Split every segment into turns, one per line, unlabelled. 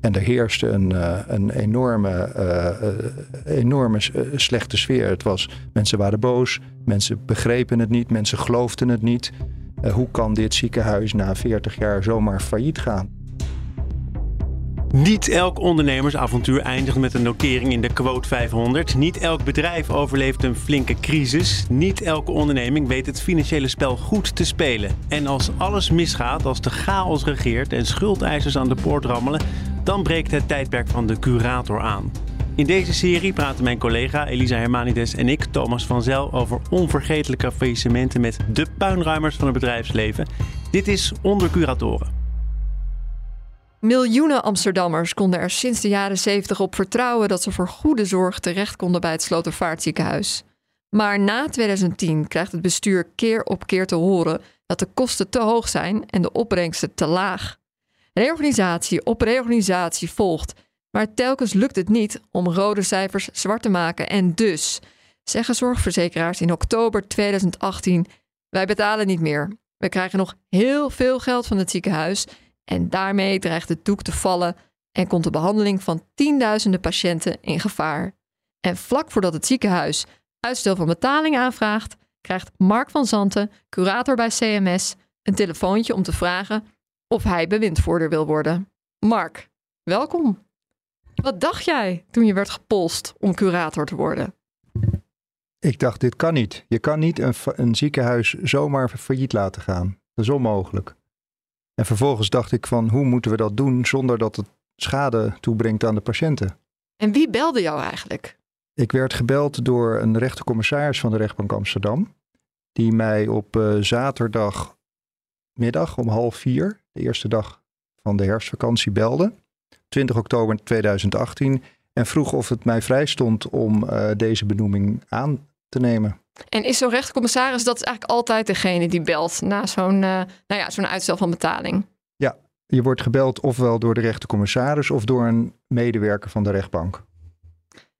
En er heerste een, een enorme, uh, enorme slechte sfeer. Het was, mensen waren boos, mensen begrepen het niet, mensen geloofden het niet. hoe kan dit ziekenhuis na 40 jaar zomaar failliet gaan?
Niet elk ondernemersavontuur eindigt met een notering in de quote 500. Niet elk bedrijf overleeft een flinke crisis. Niet elke onderneming weet het financiële spel goed te spelen. En als alles misgaat, als de chaos regeert en schuldeisers aan de poort rammelen, dan breekt het tijdperk van de curator aan. In deze serie praten mijn collega Elisa Hermanides en ik, Thomas van Zel, over onvergetelijke faillissementen met de puinruimers van het bedrijfsleven. Dit is Onder Curatoren.
Miljoenen Amsterdammers konden er sinds de jaren 70 op vertrouwen dat ze voor goede zorg terecht konden bij het Slotervaartziekenhuis. Maar na 2010 krijgt het bestuur keer op keer te horen dat de kosten te hoog zijn en de opbrengsten te laag. Reorganisatie op reorganisatie volgt, maar telkens lukt het niet om rode cijfers zwart te maken. En dus zeggen zorgverzekeraars in oktober 2018: wij betalen niet meer. We krijgen nog heel veel geld van het ziekenhuis en daarmee dreigt het doek te vallen en komt de behandeling van tienduizenden patiënten in gevaar. En vlak voordat het ziekenhuis uitstel van betaling aanvraagt, krijgt Mark van Zanten, curator bij CMS, een telefoontje om te vragen of hij bewindvoerder wil worden. Mark, welkom. Wat dacht jij toen je werd gepolst om curator te worden?
Ik dacht, dit kan niet. Je kan niet een, een ziekenhuis zomaar failliet laten gaan. Dat is onmogelijk. En vervolgens dacht ik van, hoe moeten we dat doen zonder dat het schade toebrengt aan de patiënten?
En wie belde jou eigenlijk?
Ik werd gebeld door een rechtercommissaris van de rechtbank Amsterdam. Die mij op uh, zaterdagmiddag om half vier, de eerste dag van de herfstvakantie, belde. 20 oktober 2018. En vroeg of het mij vrij stond om uh, deze benoeming aan te nemen.
En is zo'n rechtercommissaris, dat is eigenlijk altijd degene die belt na zo'n uh, nou ja, zo'n uitstel van betaling?
Ja, je wordt gebeld ofwel door de rechtercommissaris of door een medewerker van de rechtbank.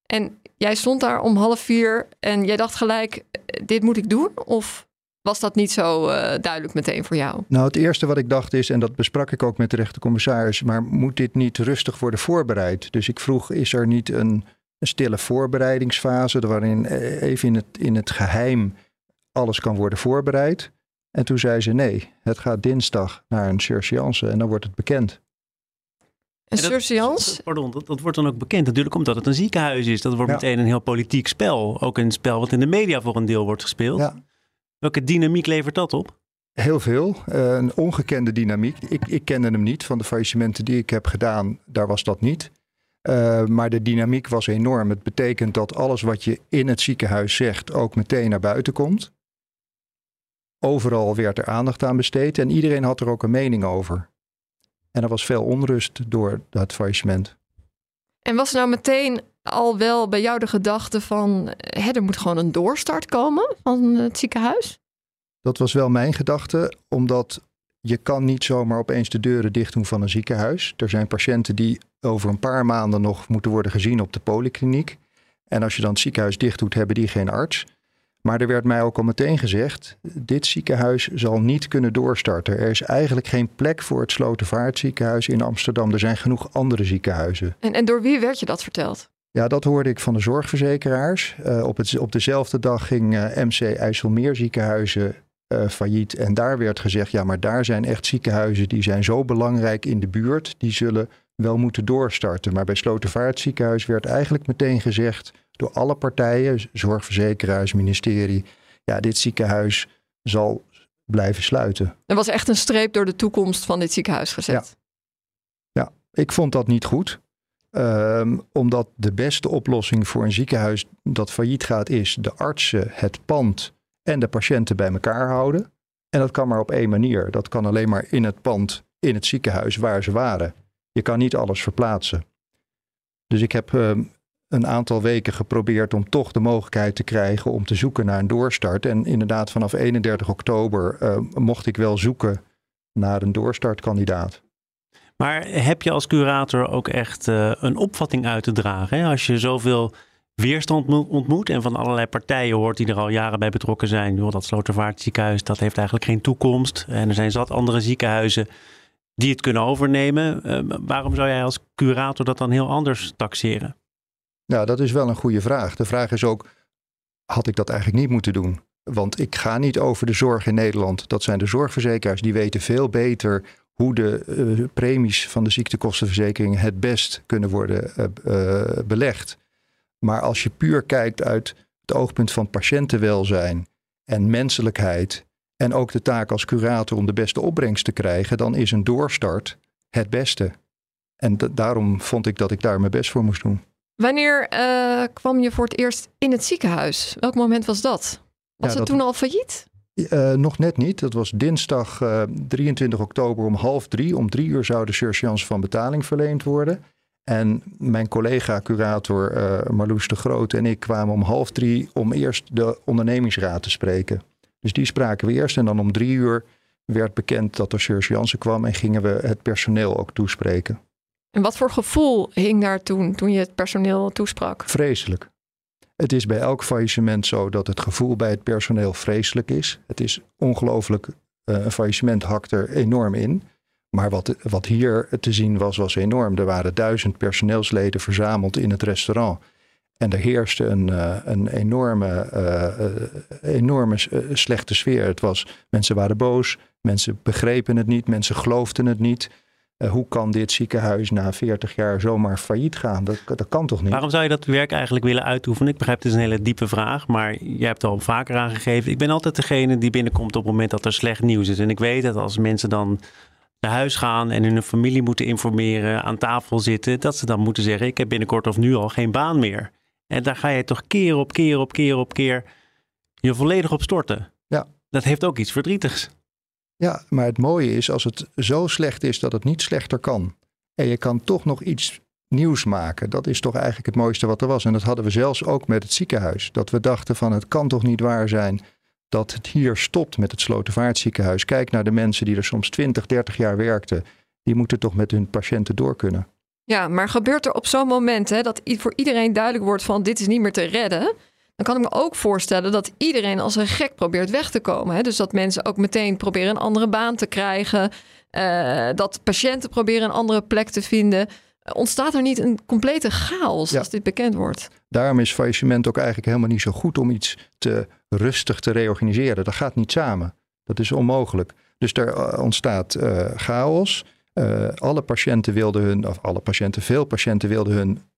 En jij stond daar om half vier en jij dacht gelijk, dit moet ik doen? Of was dat niet zo uh, duidelijk meteen voor jou?
Nou, het eerste wat ik dacht is, en dat besprak ik ook met de rechtercommissaris, maar moet dit niet rustig worden voorbereid? Dus ik vroeg, is er niet een een stille voorbereidingsfase, waarin eh, even in het, in het geheim alles kan worden voorbereid. En toen zei ze nee, het gaat dinsdag naar een surseance en dan wordt het bekend.
Een surseance?
Pardon, dat, dat, wordt dan ook bekend natuurlijk omdat het een ziekenhuis is. Dat wordt meteen een heel politiek spel. Ook een spel wat in de media voor een deel wordt gespeeld. Ja. Welke dynamiek levert dat op?
Heel veel. Uh, een ongekende dynamiek. Ik, ik kende hem niet van de faillissementen die ik heb gedaan. Daar was dat niet. Uh, maar de dynamiek was enorm. Het betekent dat alles wat je in het ziekenhuis zegt ook meteen naar buiten komt. Overal werd er aandacht aan besteed en iedereen had er ook een mening over. En er was veel onrust door dat faillissement.
En was er nou meteen al wel bij jou de gedachte van hè, er moet gewoon een doorstart komen van het ziekenhuis?
Dat was wel mijn gedachte, omdat je kan niet zomaar opeens de deuren dicht doen van een ziekenhuis. Er zijn patiënten die over een paar maanden nog moeten worden gezien op de polykliniek. En als je dan het ziekenhuis dicht doet, hebben die geen arts. Maar er werd mij ook al meteen gezegd: dit ziekenhuis zal niet kunnen doorstarten. Er is eigenlijk geen plek voor het Slotervaartziekenhuis in Amsterdam. Er zijn genoeg andere ziekenhuizen.
En, en door wie werd je dat verteld?
Ja, dat hoorde ik van de zorgverzekeraars. Uh, op, het, op dezelfde dag ging uh, eh, MC IJsselmeer ziekenhuizen uh, failliet. En daar werd gezegd: ja, maar daar zijn echt ziekenhuizen die zijn zo belangrijk in de buurt. Die zullen wel moeten doorstarten. Maar bij Slotervaartziekenhuis werd eigenlijk meteen gezegd door alle partijen, zorgverzekeraars, ministerie, ja, dit ziekenhuis zal blijven sluiten.
Er was echt een streep door de toekomst van dit ziekenhuis gezet.
Ja, ja ik vond dat niet goed. Um, omdat de beste oplossing voor een ziekenhuis dat failliet gaat is de artsen, het pand en de patiënten bij elkaar houden. En dat kan maar op één manier. Dat kan alleen maar in het pand, in het ziekenhuis waar ze waren. Je kan niet alles verplaatsen. Dus ik heb uh, een aantal weken geprobeerd om toch de mogelijkheid te krijgen om te zoeken naar een doorstart. En inderdaad, vanaf 31 oktober uh, mocht ik wel zoeken naar een doorstartkandidaat.
Maar heb je als curator ook echt uh, een opvatting uit te dragen? Hè? Als je zoveel weerstand ontmoet en van allerlei partijen hoort die er al jaren bij betrokken zijn. Joh, dat Slotervaartziekenhuis, dat heeft eigenlijk geen toekomst. En er zijn zat andere ziekenhuizen die het kunnen overnemen. Uh, waarom zou jij als curator dat dan heel anders taxeren?
Nou, dat is wel een goede vraag. De vraag is ook, had ik dat eigenlijk niet moeten doen? Want ik ga niet over de zorg in Nederland. Dat zijn de zorgverzekeraars, die weten veel beter hoe de uh, premies van de ziektekostenverzekering het best kunnen worden uh, uh, belegd. Maar als je puur kijkt uit het oogpunt van patiëntenwelzijn en menselijkheid en ook de taak als curator om de beste opbrengst te krijgen, dan is een doorstart het beste. En daarom vond ik dat ik daar mijn best voor moest doen.
Wanneer uh, kwam je voor het eerst in het ziekenhuis? Welk moment was dat? Was ja, het toen al failliet?
Uh, nog net niet. Dat was dinsdag uh, 23 oktober om half drie. Om drie uur zou de surseance van betaling verleend worden. En mijn collega-curator uh, Marloes de Groot en ik kwamen om half drie om eerst de ondernemingsraad te spreken. Dus die spraken we eerst en dan om drie uur werd bekend dat er surseance kwam en gingen we het personeel ook toespreken.
En wat voor gevoel hing daar toen, toen je het personeel toesprak?
Vreselijk. Het is bij elk faillissement zo dat het gevoel bij het personeel vreselijk is. Het is ongelooflijk, uh, een faillissement hakt er enorm in. Maar wat, wat hier te zien was, was enorm. Er waren duizend personeelsleden verzameld in het restaurant. En er heerste een, uh, een enorme, uh, enorme slechte sfeer. Het was, mensen waren boos, mensen begrepen het niet, mensen geloofden het niet. Uh, hoe kan dit ziekenhuis na 40 jaar zomaar failliet gaan? Dat, dat kan toch niet?
Waarom zou je dat werk eigenlijk willen uitoefenen? Ik begrijp, het is een hele diepe vraag, maar je hebt al vaker aangegeven. Ik ben altijd degene die binnenkomt op het moment dat er slecht nieuws is. En ik weet dat als mensen dan naar huis gaan en hun familie moeten informeren, aan tafel zitten, dat ze dan moeten zeggen: Ik heb binnenkort of nu al geen baan meer. En daar ga je toch keer op keer op keer op keer je volledig op storten.
Ja.
Dat heeft ook iets verdrietigs.
Ja, maar het mooie is als het zo slecht is dat het niet slechter kan. En je kan toch nog iets nieuws maken. Dat is toch eigenlijk het mooiste wat er was. En dat hadden we zelfs ook met het ziekenhuis. Dat we dachten van het kan toch niet waar zijn dat het hier stopt met het Slotervaartziekenhuis. Kijk naar de mensen die er soms 20, 30 jaar werkten. Die moeten toch met hun patiënten door kunnen.
Ja, maar gebeurt er op zo'n moment hè, dat voor iedereen duidelijk wordt van dit is niet meer te redden? Dan kan ik me ook voorstellen dat iedereen als een gek probeert weg te komen. Hè? Dus dat mensen ook meteen proberen een andere baan te krijgen. Uh, dat patiënten proberen een andere plek te vinden. Ontstaat er niet een complete chaos als dit bekend wordt?
Daarom is faillissement ook eigenlijk helemaal niet zo goed om iets te rustig te reorganiseren. Dat gaat niet samen. Dat is onmogelijk. Dus er eh, ontstaat uh, chaos. Alle patiënten wilden hun, of alle patiënten, veel patiënten wilden hun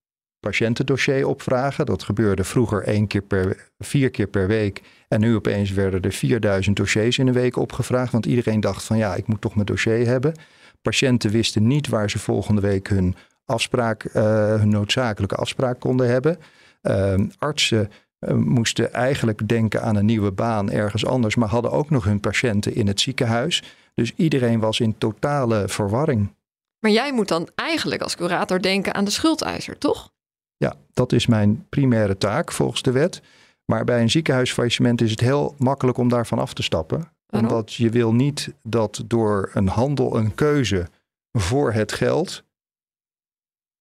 patiëntendossier opvragen. Dat gebeurde vroeger één keer per, vier keer per week. En nu opeens werden er 4000 dossiers in een week opgevraagd. Want iedereen dacht van ja, ik moet toch mijn dossier hebben. Patiënten wisten niet waar ze volgende week hun afspraak, uh, hun noodzakelijke afspraak konden hebben. Uh, artsen uh, moesten eigenlijk denken aan een nieuwe baan ergens anders, maar hadden ook nog hun patiënten in het ziekenhuis. Dus iedereen was in totale verwarring.
Maar jij moet dan eigenlijk als curator denken aan de schuldeiser, toch?
Ja, dat is mijn primaire taak volgens de wet. Maar bij een ziekenhuisfaillissement is het heel makkelijk om daarvan af te stappen. Waarom? Omdat je wil niet dat door een handel, een keuze voor het geld,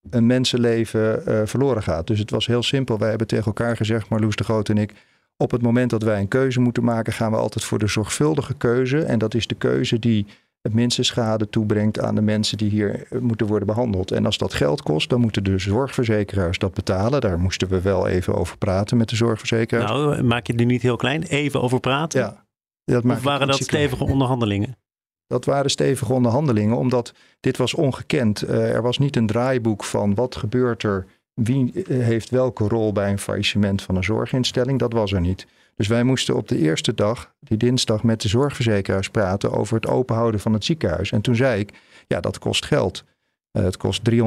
een mensenleven uh, verloren gaat. Dus het was heel simpel. Wij hebben tegen elkaar gezegd, Marloes de Groot en ik, op het moment dat wij een keuze moeten maken, gaan we altijd voor de zorgvuldige keuze. En dat is de keuze die het minste schade toebrengt aan de mensen die hier eh, moeten worden behandeld. En als dat geld kost, dan moeten de zorgverzekeraars dat betalen. Daar moesten we wel even over praten met de zorgverzekeraars.
Nou, maak je nu niet heel klein? Even over praten?
Ja.
Dat of waren dat stevige onderhandelingen?
Dat waren stevige onderhandelingen, omdat dit was ongekend. Uh, er was niet een draaiboek van wat gebeurt er, wie eh, heeft welke rol bij een faillissement van een zorginstelling. Dat was er niet. Dus wij moesten op de eerste dag, die dinsdag, met de zorgverzekeraars praten over het openhouden van het ziekenhuis. En toen zei ik, ja, dat kost geld. Uh, het kost 300.000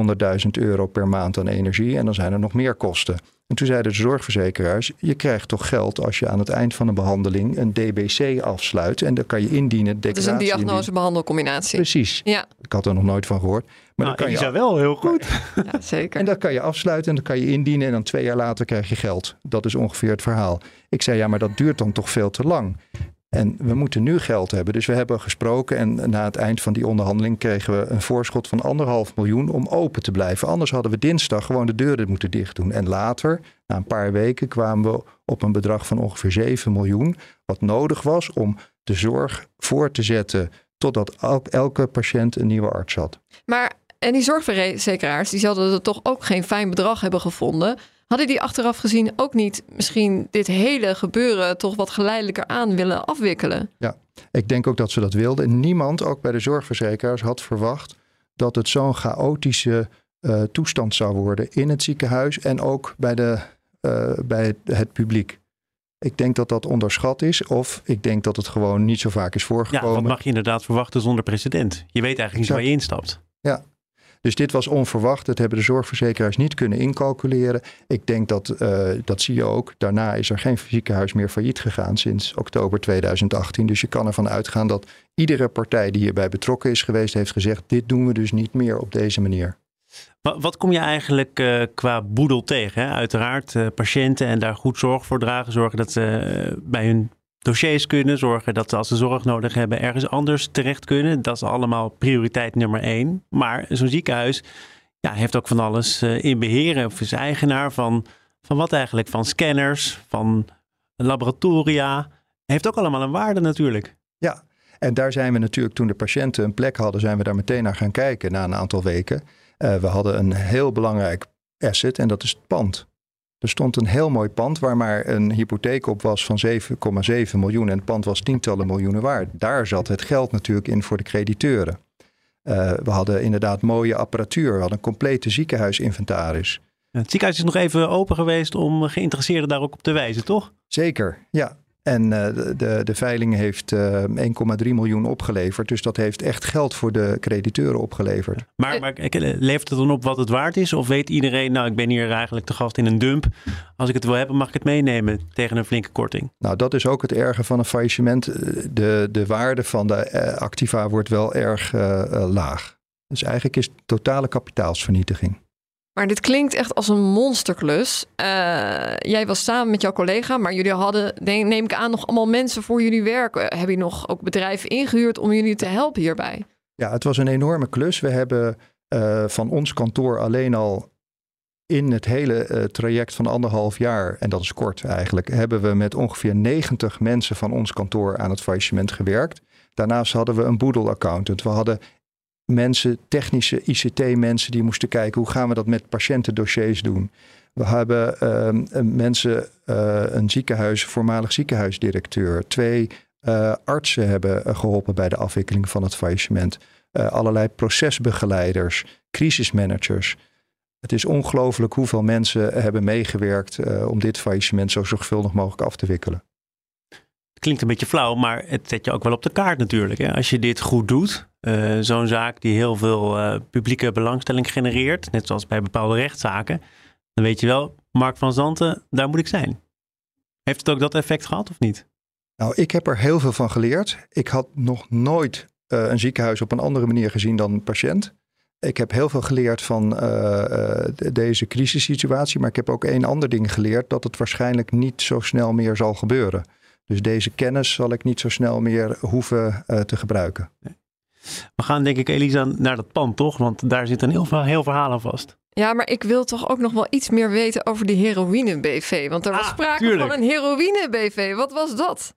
euro per maand aan energie en dan zijn er nog meer kosten. En toen zeiden de zorgverzekeraars: je krijgt toch geld als je aan het eind van een behandeling een DBC afsluit. En dan kan je indienen.
Dat is een diagnose-behandelcombinatie.
Precies.
Ja.
Ik had er nog nooit van gehoord.
Maar nou, dan kan je wel heel goed.
Ja, zeker.
En dat kan je afsluiten en dan kan je indienen. En dan twee jaar later krijg je geld. Dat is ongeveer het verhaal. Ik zei ja, maar dat duurt dan toch veel te lang. En we moeten nu geld hebben. Dus we hebben gesproken en na het eind van die onderhandeling kregen we een voorschot van anderhalf miljoen om open te blijven. Anders hadden we dinsdag gewoon de deuren moeten dicht doen. En later, na een paar weken, kwamen we op een bedrag van ongeveer 7 miljoen. Wat nodig was om de zorg voor te zetten totdat elke patiënt een nieuwe arts had.
Maar en die zorgverzekeraars, die zouden er toch ook geen fijn bedrag hebben gevonden. Hadden die achteraf gezien ook niet misschien dit hele gebeuren toch wat geleidelijker aan willen afwikkelen?
Ja, ik denk ook dat ze dat wilden. Niemand, ook bij de zorgverzekeraars, had verwacht dat het zo'n chaotische uh, toestand zou worden in het ziekenhuis en ook bij, de, uh, bij het publiek. Ik denk dat dat onderschat is, of ik denk dat het gewoon niet zo vaak is voorgekomen. Ja,
wat mag je inderdaad verwachten zonder precedent? Je weet eigenlijk niet waar je instapt.
Ja, dus dit was onverwacht. Dat hebben de zorgverzekeraars niet kunnen incalculeren. Ik denk dat, uh, dat zie je ook. Daarna is er geen ziekenhuis meer failliet gegaan sinds oktober 2018. Dus je kan ervan uitgaan dat iedere partij die hierbij betrokken is geweest, heeft gezegd: dit doen we dus niet meer op deze manier.
Wat kom je eigenlijk uh, qua boedel tegen? Hè? Uiteraard uh, patiënten en daar goed zorg voor dragen. Zorgen dat ze bij hun dossiers kunnen, zorgen dat ze als ze zorg nodig hebben ergens anders terecht kunnen. Dat is allemaal prioriteit nummer één. Maar zo'n ziekenhuis ja, heeft ook van alles uh, in beheer of is eigenaar van, van wat eigenlijk? Van scanners, van laboratoria. Heeft ook allemaal een waarde natuurlijk.
Ja, en daar zijn we natuurlijk toen de patiënten een plek hadden, zijn we daar meteen naar gaan kijken na een aantal weken. Uh, we hadden een heel belangrijk asset en dat is het pand. Er stond een heel mooi pand waar maar een hypotheek op was van 7,7 miljoen en het pand was tientallen miljoenen waard. Daar zat het geld natuurlijk in voor de crediteuren. Uh, we hadden inderdaad mooie apparatuur, we hadden een complete ziekenhuisinventaris.
Het ziekenhuis is nog even open geweest om geïnteresseerden daar ook op te wijzen, toch?
Zeker, ja. En uh, de, de veiling heeft uh, eh, 1,3 miljoen opgeleverd. Dus dat heeft echt geld voor de crediteuren opgeleverd.
Maar, maar levert het dan op wat het waard is? Of weet iedereen, nou ik ben hier eigenlijk te gast in een dump. Als ik het wil hebben, mag ik het meenemen tegen een flinke korting?
Nou, dat is ook het erge van een faillissement. De, de waarde van de uh, activa wordt wel erg laag. Dus eigenlijk is het totale kapitaalsvernietiging.
Maar dit klinkt echt als een monsterklus. Uh, jij was samen met jouw collega, maar jullie hadden, neem ik aan, nog allemaal mensen voor jullie werk. Heb je nog ook bedrijven ingehuurd om jullie te helpen hierbij?
Ja, het was een enorme klus. We hebben uh, van ons kantoor alleen al in het hele traject van anderhalf jaar, en dat is kort eigenlijk, hebben we met ongeveer 90 mensen van ons kantoor aan het faillissement gewerkt. Daarnaast hadden we een boedel-accountant. We hadden mensen, technische ICT-mensen, die moesten kijken hoe gaan we dat met patiëntendossiers doen. We hebben uh, mensen, uh, een ziekenhuis, voormalig ziekenhuisdirecteur, twee uh, artsen hebben geholpen bij de afwikkeling van het faillissement. allerlei procesbegeleiders, crisismanagers. Het is ongelooflijk hoeveel mensen hebben meegewerkt om dit faillissement zo zorgvuldig mogelijk af te wikkelen.
Het klinkt een beetje flauw, maar het zet je ook wel op de kaart natuurlijk. Hè? Als je dit goed doet, uh, zo'n zaak die heel veel uh, publieke belangstelling genereert, net zoals bij bepaalde rechtszaken, dan weet je wel, Mark van Zanten, daar moet ik zijn. Heeft het ook dat effect gehad of niet?
Nou, ik heb er heel veel van geleerd. Ik had nog nooit uh, een ziekenhuis op een andere manier gezien dan een patiënt. Ik heb heel veel geleerd van deze crisissituatie, maar ik heb ook één ander ding geleerd, dat het waarschijnlijk niet zo snel meer zal gebeuren. Dus deze kennis zal ik niet zo snel meer hoeven te gebruiken.
Nee. We gaan denk ik, Elisa, naar dat pand, toch? Want daar zit een heel, heel verhaal aan vast.
Ja, maar ik wil toch ook nog wel iets meer weten over die heroïne-BV. Want er was ah, sprake van een heroïne-BV. Wat was dat?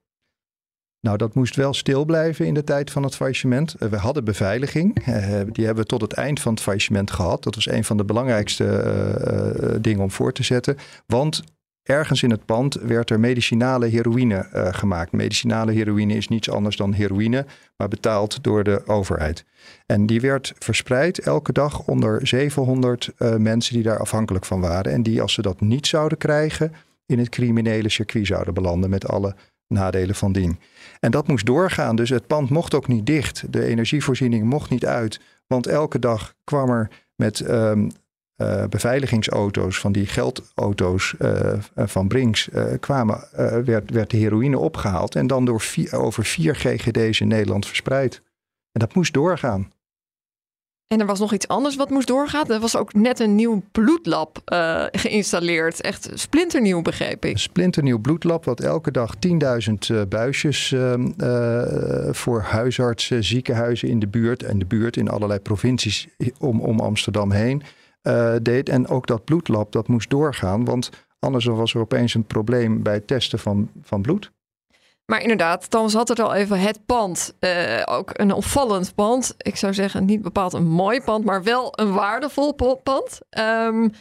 Nou, dat moest wel stil blijven in de tijd van het faillissement. We hadden beveiliging. Uh, die hebben we tot het eind van het faillissement gehad. Dat was een van de belangrijkste uh, uh, dingen om voor te zetten. Want Ergens in het pand werd er medicinale heroïne uh, gemaakt. Medicinale heroïne is niets anders dan heroïne, maar betaald door de overheid. En die werd verspreid elke dag onder 700 uh, eh, mensen die daar afhankelijk van waren. En die, als ze dat niet zouden krijgen, in het criminele circuit zouden belanden met alle nadelen van dien. En dat moest doorgaan. Dus het pand mocht ook niet dicht. De energievoorziening mocht niet uit. Want elke dag kwam er met um, uh, beveiligingsauto's, van die geldauto's uh, van Brinks kwamen, werd, werd de heroïne opgehaald en dan door vier, over vier GGD's in Nederland verspreid. En dat moest doorgaan.
En er was nog iets anders wat moest doorgaan. Er was ook net een nieuw bloedlab geïnstalleerd. Echt splinternieuw, begreep ik. Een
splinternieuw bloedlab, wat elke dag 10.000 uh, buisjes uh, voor huisartsen, ziekenhuizen in de buurt en de buurt in allerlei provincies om, om Amsterdam heen deed. En ook dat bloedlab, dat moest doorgaan, want anders was er opeens een probleem bij het testen van, van bloed.
Maar inderdaad, dan zat er al even het pand. Uh, ook een opvallend pand. Ik zou zeggen, niet bepaald een mooi pand, maar wel een waardevol pand. Um,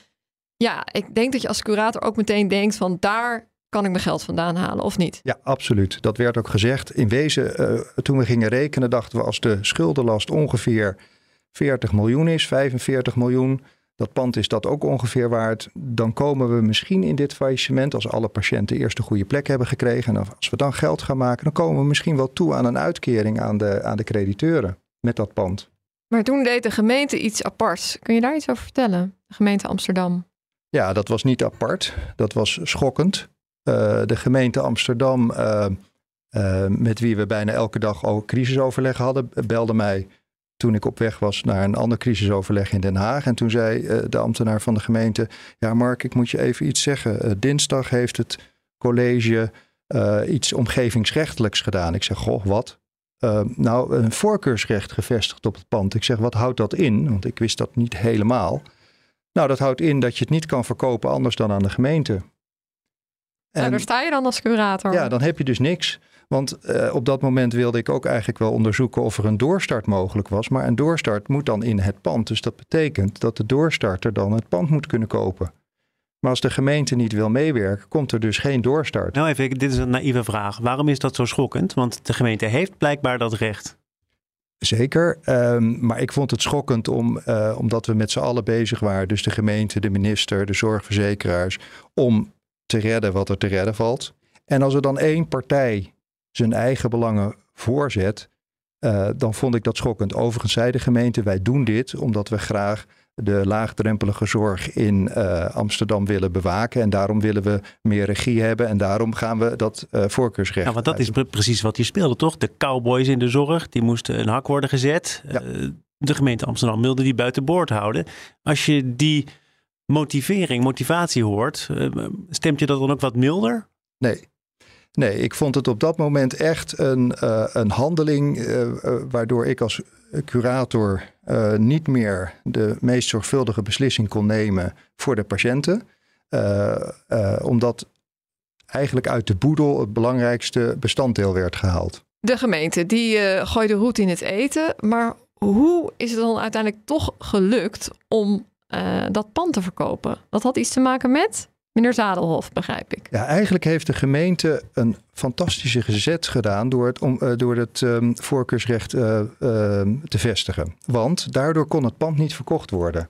ja, ik denk dat je als curator ook meteen denkt van daar kan ik mijn geld vandaan halen of niet?
Ja, absoluut. Dat werd ook gezegd. In wezen, uh, toen we gingen rekenen, dachten we als de schuldenlast ongeveer 40 miljoen is, 45 miljoen, dat pand is dat ook ongeveer waard. Dan komen we misschien in dit faillissement, als alle patiënten eerst een goede plek hebben gekregen. En als we dan geld gaan maken, dan komen we misschien wel toe aan een uitkering aan de, aan de crediteuren met dat pand.
Maar toen deed de gemeente iets aparts. Kun je daar iets over vertellen? De gemeente Amsterdam.
Ja, dat was niet apart. Dat was schokkend. Uh, de gemeente Amsterdam, uh, uh, met wie we bijna elke dag ook crisisoverleg hadden, belde mij toen ik op weg was naar een ander crisisoverleg in Den Haag. En toen zei uh, de ambtenaar van de gemeente: Ja, Mark, ik moet je even iets zeggen. Uh, dinsdag heeft het college uh, iets omgevingsrechtelijks gedaan. Ik zeg: Goh, wat? nou, een voorkeursrecht gevestigd op het pand. Ik zeg: Wat houdt dat in? Want ik wist dat niet helemaal. Nou, dat houdt in dat je het niet kan verkopen anders dan aan de gemeente. En,
nou, daar sta je dan als curator.
Ja, dan heb je dus niks. Want uh, op dat moment wilde ik ook eigenlijk wel onderzoeken of er een doorstart mogelijk was. Maar een doorstart moet dan in het pand. Dus dat betekent dat de doorstarter dan het pand moet kunnen kopen. Maar als de gemeente niet wil meewerken, komt er dus geen doorstart.
Nou even, dit is een naïeve vraag. Waarom is dat zo schokkend? Want de gemeente heeft blijkbaar dat recht.
Zeker, um, maar ik vond het schokkend om, uh, omdat we met z'n allen bezig waren, dus de gemeente, de minister, de zorgverzekeraars, om te redden wat er te redden valt. En als er dan één partij zijn eigen belangen voorzet, uh, dan vond ik dat schokkend. Overigens zei de gemeente, wij doen dit omdat we graag de laagdrempelige zorg in uh, Amsterdam willen bewaken. En daarom willen we meer regie hebben. En daarom gaan we dat uh, voorkeursrecht.
Ja, want dat is precies wat je speelde, toch? De cowboys in de zorg, die moesten een hak worden gezet. Ja. Uh, de gemeente Amsterdam wilde die buiten boord houden. Als je die motivering, motivatie hoort, stemt je dat dan ook wat milder?
Nee, Nee, ik vond het op dat moment echt een, uh, een handeling uh, uh, waardoor ik als curator niet meer de meest zorgvuldige beslissing kon nemen voor de patiënten. omdat eigenlijk uit de boedel het belangrijkste bestanddeel werd gehaald.
De gemeente die gooide roet in het eten, maar hoe is het dan uiteindelijk toch gelukt om dat pand te verkopen? Dat had iets te maken met Meneer Zadelhof, begrijp ik.
Ja, eigenlijk heeft de gemeente een fantastische gezet gedaan door het, om, uh, door het um, voorkeursrecht uh, uh, te vestigen. Want daardoor kon het pand niet verkocht worden.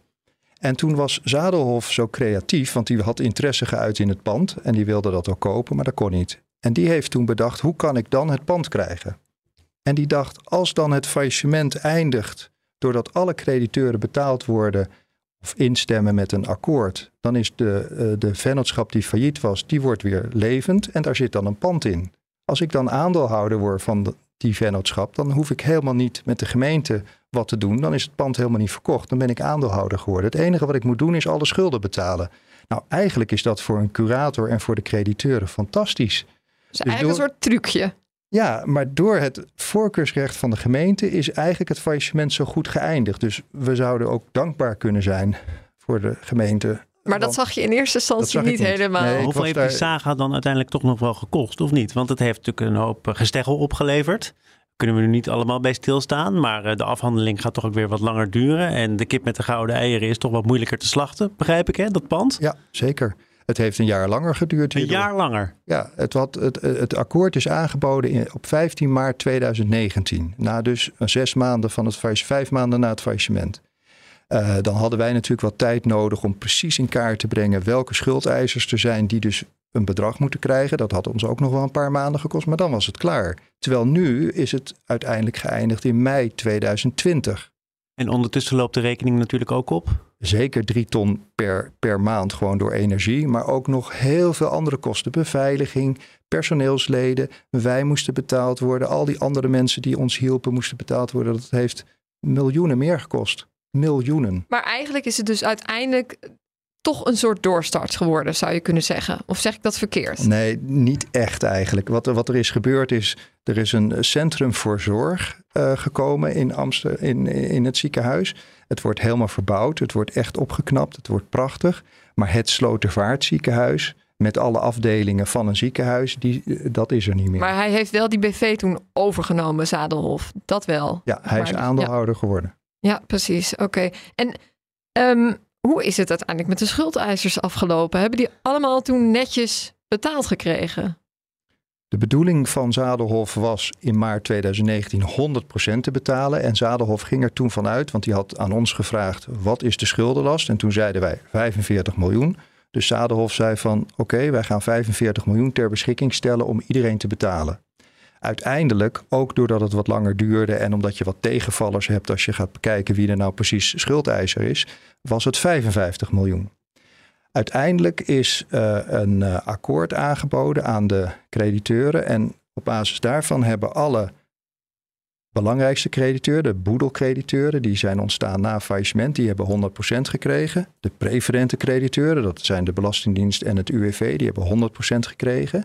En toen was Zadelhof zo creatief, want die had interesse geuit in het pand en die wilde dat ook kopen, maar dat kon niet. En die heeft toen bedacht, hoe kan ik dan het pand krijgen? En die dacht, als dan het faillissement eindigt doordat alle crediteuren betaald worden of instemmen met een akkoord, dan is de, uh, de vennootschap die failliet was, die wordt weer levend en daar zit dan een pand in. Als ik dan aandeelhouder word van die vennootschap, dan hoef ik helemaal niet met de gemeente wat te doen. Dan is het pand helemaal niet verkocht. Dan ben ik aandeelhouder geworden. Het enige wat ik moet doen is alle schulden betalen. Nou, eigenlijk is dat voor een curator en voor de crediteuren fantastisch.
Dus, dus eigenlijk door... een soort trucje.
Ja, maar door het voorkeursrecht van de gemeente is eigenlijk het faillissement zo goed geëindigd. Dus we zouden ook dankbaar kunnen zijn voor de gemeente.
Maar dat zag je in eerste instantie niet, niet, helemaal.
Nee, Hoeveel heeft daar... die saga dan uiteindelijk toch nog wel gekost, of niet? Want het heeft natuurlijk een hoop gesteggel opgeleverd. Kunnen we nu niet allemaal bij stilstaan. Maar eh, de afhandeling gaat toch ook weer wat langer duren. En de kip met de gouden eieren is toch wat moeilijker te slachten, begrijp ik, hè, dat pand?
Ja, zeker. Het heeft een jaar langer geduurd.
Een jaar langer?
Ja, het, wat, het, het akkoord is aangeboden in, op 15 maart 2019. Na dus zes maanden van het vijf maanden na het faillissement. Uh, dan hadden wij natuurlijk wat tijd nodig om precies in kaart te brengen welke schuldeisers er zijn die dus een bedrag moeten krijgen. Dat had ons ook nog wel een paar maanden gekost, maar dan was het klaar. Terwijl nu is het uiteindelijk geëindigd in mei 2020.
En ondertussen loopt de rekening natuurlijk ook op.
Zeker drie ton per, per maand gewoon door energie. Maar ook nog heel veel andere kosten. Beveiliging, personeelsleden. Wij moesten betaald worden. Al die andere mensen die ons hielpen moesten betaald worden. Dat heeft miljoenen meer gekost. Miljoenen.
Maar eigenlijk is het dus uiteindelijk toch een soort doorstart geworden, zou je kunnen zeggen. Of zeg ik dat verkeerd?
Nee, niet echt eigenlijk. Wat er, wat er is gebeurd is, er is een centrum voor zorg uh, gekomen in Amsterdam, in, in het ziekenhuis. Het wordt helemaal verbouwd, het wordt echt opgeknapt, het wordt prachtig. Maar het Slotervaartziekenhuis, met alle afdelingen van een ziekenhuis, die, eh, dat is er niet meer.
Maar hij heeft wel die BV toen overgenomen, Zadelhof. Dat wel.
Ja, hij is aandeelhouder geworden.
Ja, precies. Oké. En um, hoe is het uiteindelijk met de schuldeisers afgelopen? Hebben die allemaal toen netjes betaald gekregen?
De bedoeling van Zadelhof was in maart 2019 100% te betalen. En Zadelhof ging er toen vanuit, want die had aan ons gevraagd: wat is de schuldenlast? En toen zeiden wij 45 miljoen. Dus Zadelhof zei van oké, wij gaan 45 miljoen ter beschikking stellen om iedereen te betalen. Uiteindelijk, ook doordat het wat langer duurde en omdat je wat tegenvallers hebt als je gaat bekijken wie er nou precies schuldeiser is, was het 55 miljoen. Uiteindelijk is uh, een uh, akkoord aangeboden aan de crediteuren en op basis daarvan hebben alle belangrijkste crediteuren, de boedelcrediteuren, die zijn ontstaan na faillissement, die hebben 100% gekregen. De preferente crediteuren, dat zijn de Belastingdienst en het UWV, die hebben 100% gekregen.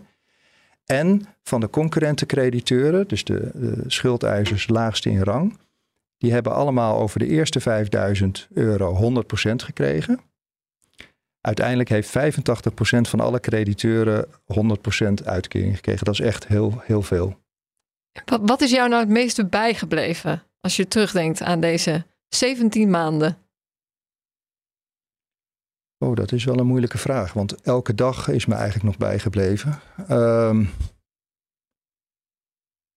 En van de concurrente crediteuren, dus de, de schuldeisers laagste in rang, die hebben allemaal over de eerste 5000 euro 100% gekregen. Uiteindelijk heeft 85% van alle crediteuren 100% uitkering gekregen. Dat is echt heel, heel veel.
Wat, wat is jou nou het meeste bijgebleven als je terugdenkt aan deze 17 maanden?
Oh, dat is wel een moeilijke vraag, want elke dag is me eigenlijk nog bijgebleven. Um,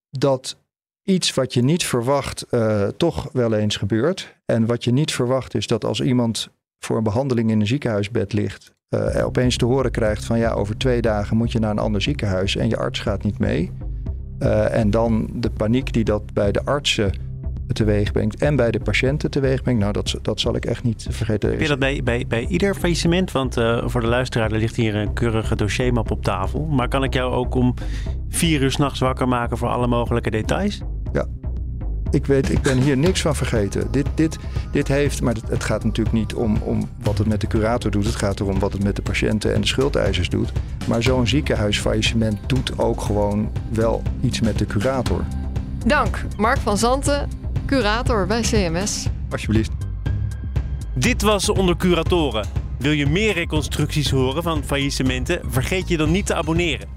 dat iets wat je niet verwacht uh, toch wel eens gebeurt. En wat je niet verwacht is dat als iemand voor een behandeling in een ziekenhuisbed ligt, uh, opeens te horen krijgt van ja, over twee dagen moet je naar een ander ziekenhuis en je arts gaat niet mee. Uh, en dan de paniek die dat bij de artsen teweeg brengt en bij de patiënten teweeg brengt. Nou, dat, dat zal ik echt niet vergeten.
Heb je dat bij, bij, bij ieder faillissement? Want uh, voor de luisteraar, er ligt hier een keurige dossiermap op tafel. Maar kan ik jou ook om vier uur s'nachts wakker maken voor alle mogelijke details?
Ja. Ik weet, ik ben hier niks van vergeten. Dit, dit, dit heeft, maar het, het gaat natuurlijk niet om, om wat het met de curator doet. Het gaat erom wat het met de patiënten en de schuldeisers doet. Maar zo'n ziekenhuisfaillissement doet ook gewoon wel iets met de curator.
Dank, Mark van Zanten, curator bij CMS.
Alsjeblieft.
Dit was Onder Curatoren. Wil je meer reconstructies horen van faillissementen? Vergeet je dan niet te abonneren.